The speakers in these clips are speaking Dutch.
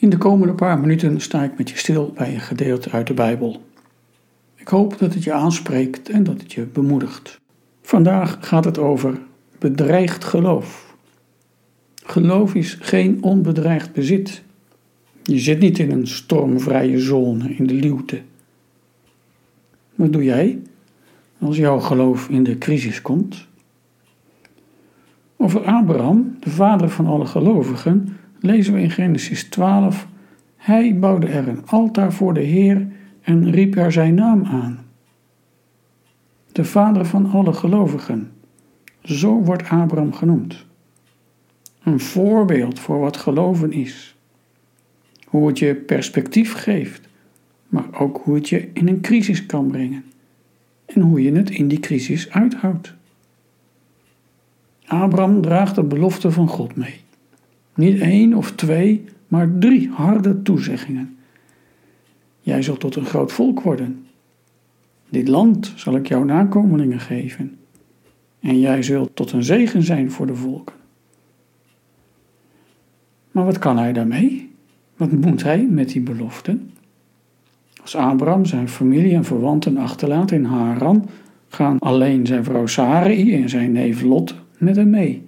In de komende paar minuten sta ik met je stil bij een gedeelte uit de Bijbel. Ik hoop dat het je aanspreekt en dat het je bemoedigt. Vandaag gaat het over bedreigd geloof. Geloof is geen onbedreigd bezit. Je zit niet in een stormvrije zone in de luwte. Wat doe jij als jouw geloof in de crisis komt? Over Abraham, de vader van alle gelovigen, lezen we in Genesis 12: Hij bouwde er een altaar voor de Heer en riep er zijn naam aan. De vader van alle gelovigen. Zo wordt Abraham genoemd. Een voorbeeld voor wat geloven is. Hoe het je perspectief geeft, maar ook hoe het je in een crisis kan brengen. En hoe je het in die crisis uithoudt. Abraham draagt de belofte van God mee. Niet één of twee, maar drie harde toezeggingen. Jij zult tot een groot volk worden. Dit land zal ik jouw nakomelingen geven. En jij zult tot een zegen zijn voor de volken. Maar wat kan hij daarmee? Wat moet hij met die beloften? Als Abraham zijn familie en verwanten achterlaat in Haran, gaan alleen zijn vrouw Sarai en zijn neef Lot met hem mee.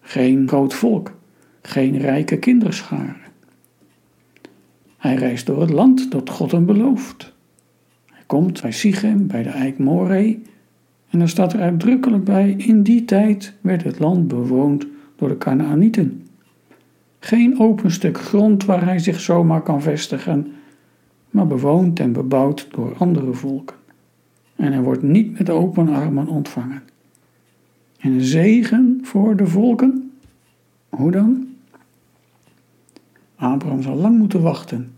Geen groot volk, geen rijke kinderscharen. Hij reist door het land dat God hem belooft. Hij komt bij Sichem, bij de eik Moreh, en er staat er uitdrukkelijk bij: in die tijd werd het land bewoond door de Canaanieten. Geen open stuk grond waar hij zich zomaar kan vestigen, maar bewoond en bebouwd door andere volken. En hij wordt niet met open armen ontvangen. En zegen voor de volken? Hoe dan? Abraham zal lang moeten wachten,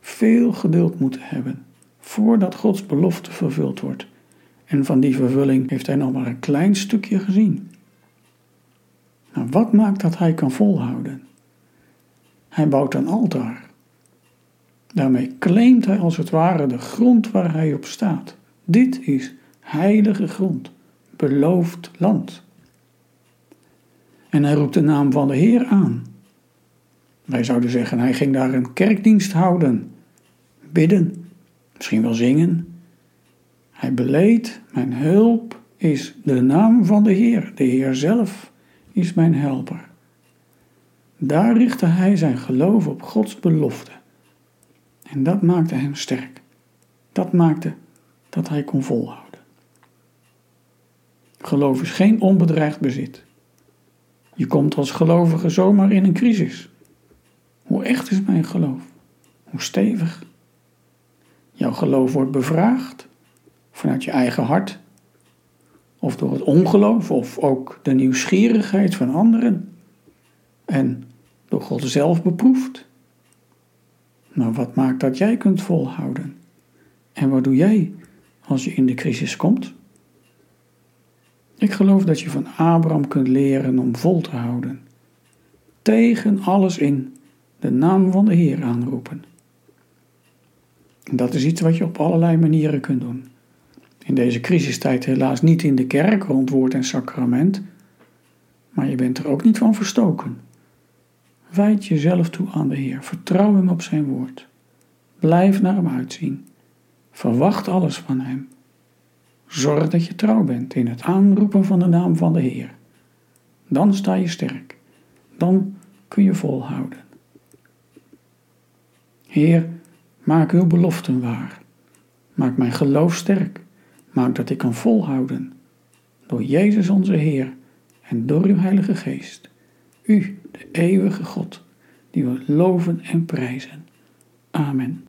veel geduld moeten hebben, voordat Gods belofte vervuld wordt. En van die vervulling heeft hij nog maar een klein stukje gezien. Maar wat maakt dat hij kan volhouden? Hij bouwt een altaar. Daarmee claimt hij als het ware de grond waar hij op staat. Dit is heilige grond, beloofd land. En hij roept de naam van de Heer aan. Wij zouden zeggen, hij ging daar een kerkdienst houden, bidden, misschien wel zingen. Hij beleed, mijn hulp is de naam van de Heer, de Heer zelf is mijn helper. Daar richtte hij zijn geloof op Gods belofte. En dat maakte hem sterk. Dat maakte dat hij kon volhouden. Geloof is geen onbedreigd bezit. Je komt als gelovige zomaar in een crisis. Hoe echt is mijn geloof? Hoe stevig? Jouw geloof wordt bevraagd vanuit je eigen hart, of door het ongeloof, of ook de nieuwsgierigheid van anderen, en door God zelf beproefd. Maar wat maakt dat jij kunt volhouden? En wat doe jij als je in de crisis komt? Ik geloof dat je van Abraham kunt leren om vol te houden. Tegen alles in de naam van de Heer aanroepen. En dat is iets wat je op allerlei manieren kunt doen. In deze crisistijd helaas niet in de kerk rond woord en sacrament, maar je bent er ook niet van verstoken. Wijd jezelf toe aan de Heer, vertrouw Hem op Zijn woord. Blijf naar Hem uitzien. Verwacht alles van Hem. Zorg dat je trouw bent in het aanroepen van de naam van de Heer. Dan sta je sterk. Dan kun je volhouden. Heer, maak uw beloften waar. Maak mijn geloof sterk. Maak dat ik kan volhouden. Door Jezus onze Heer en door uw Heilige Geest. U, de eeuwige God, die we loven en prijzen. Amen.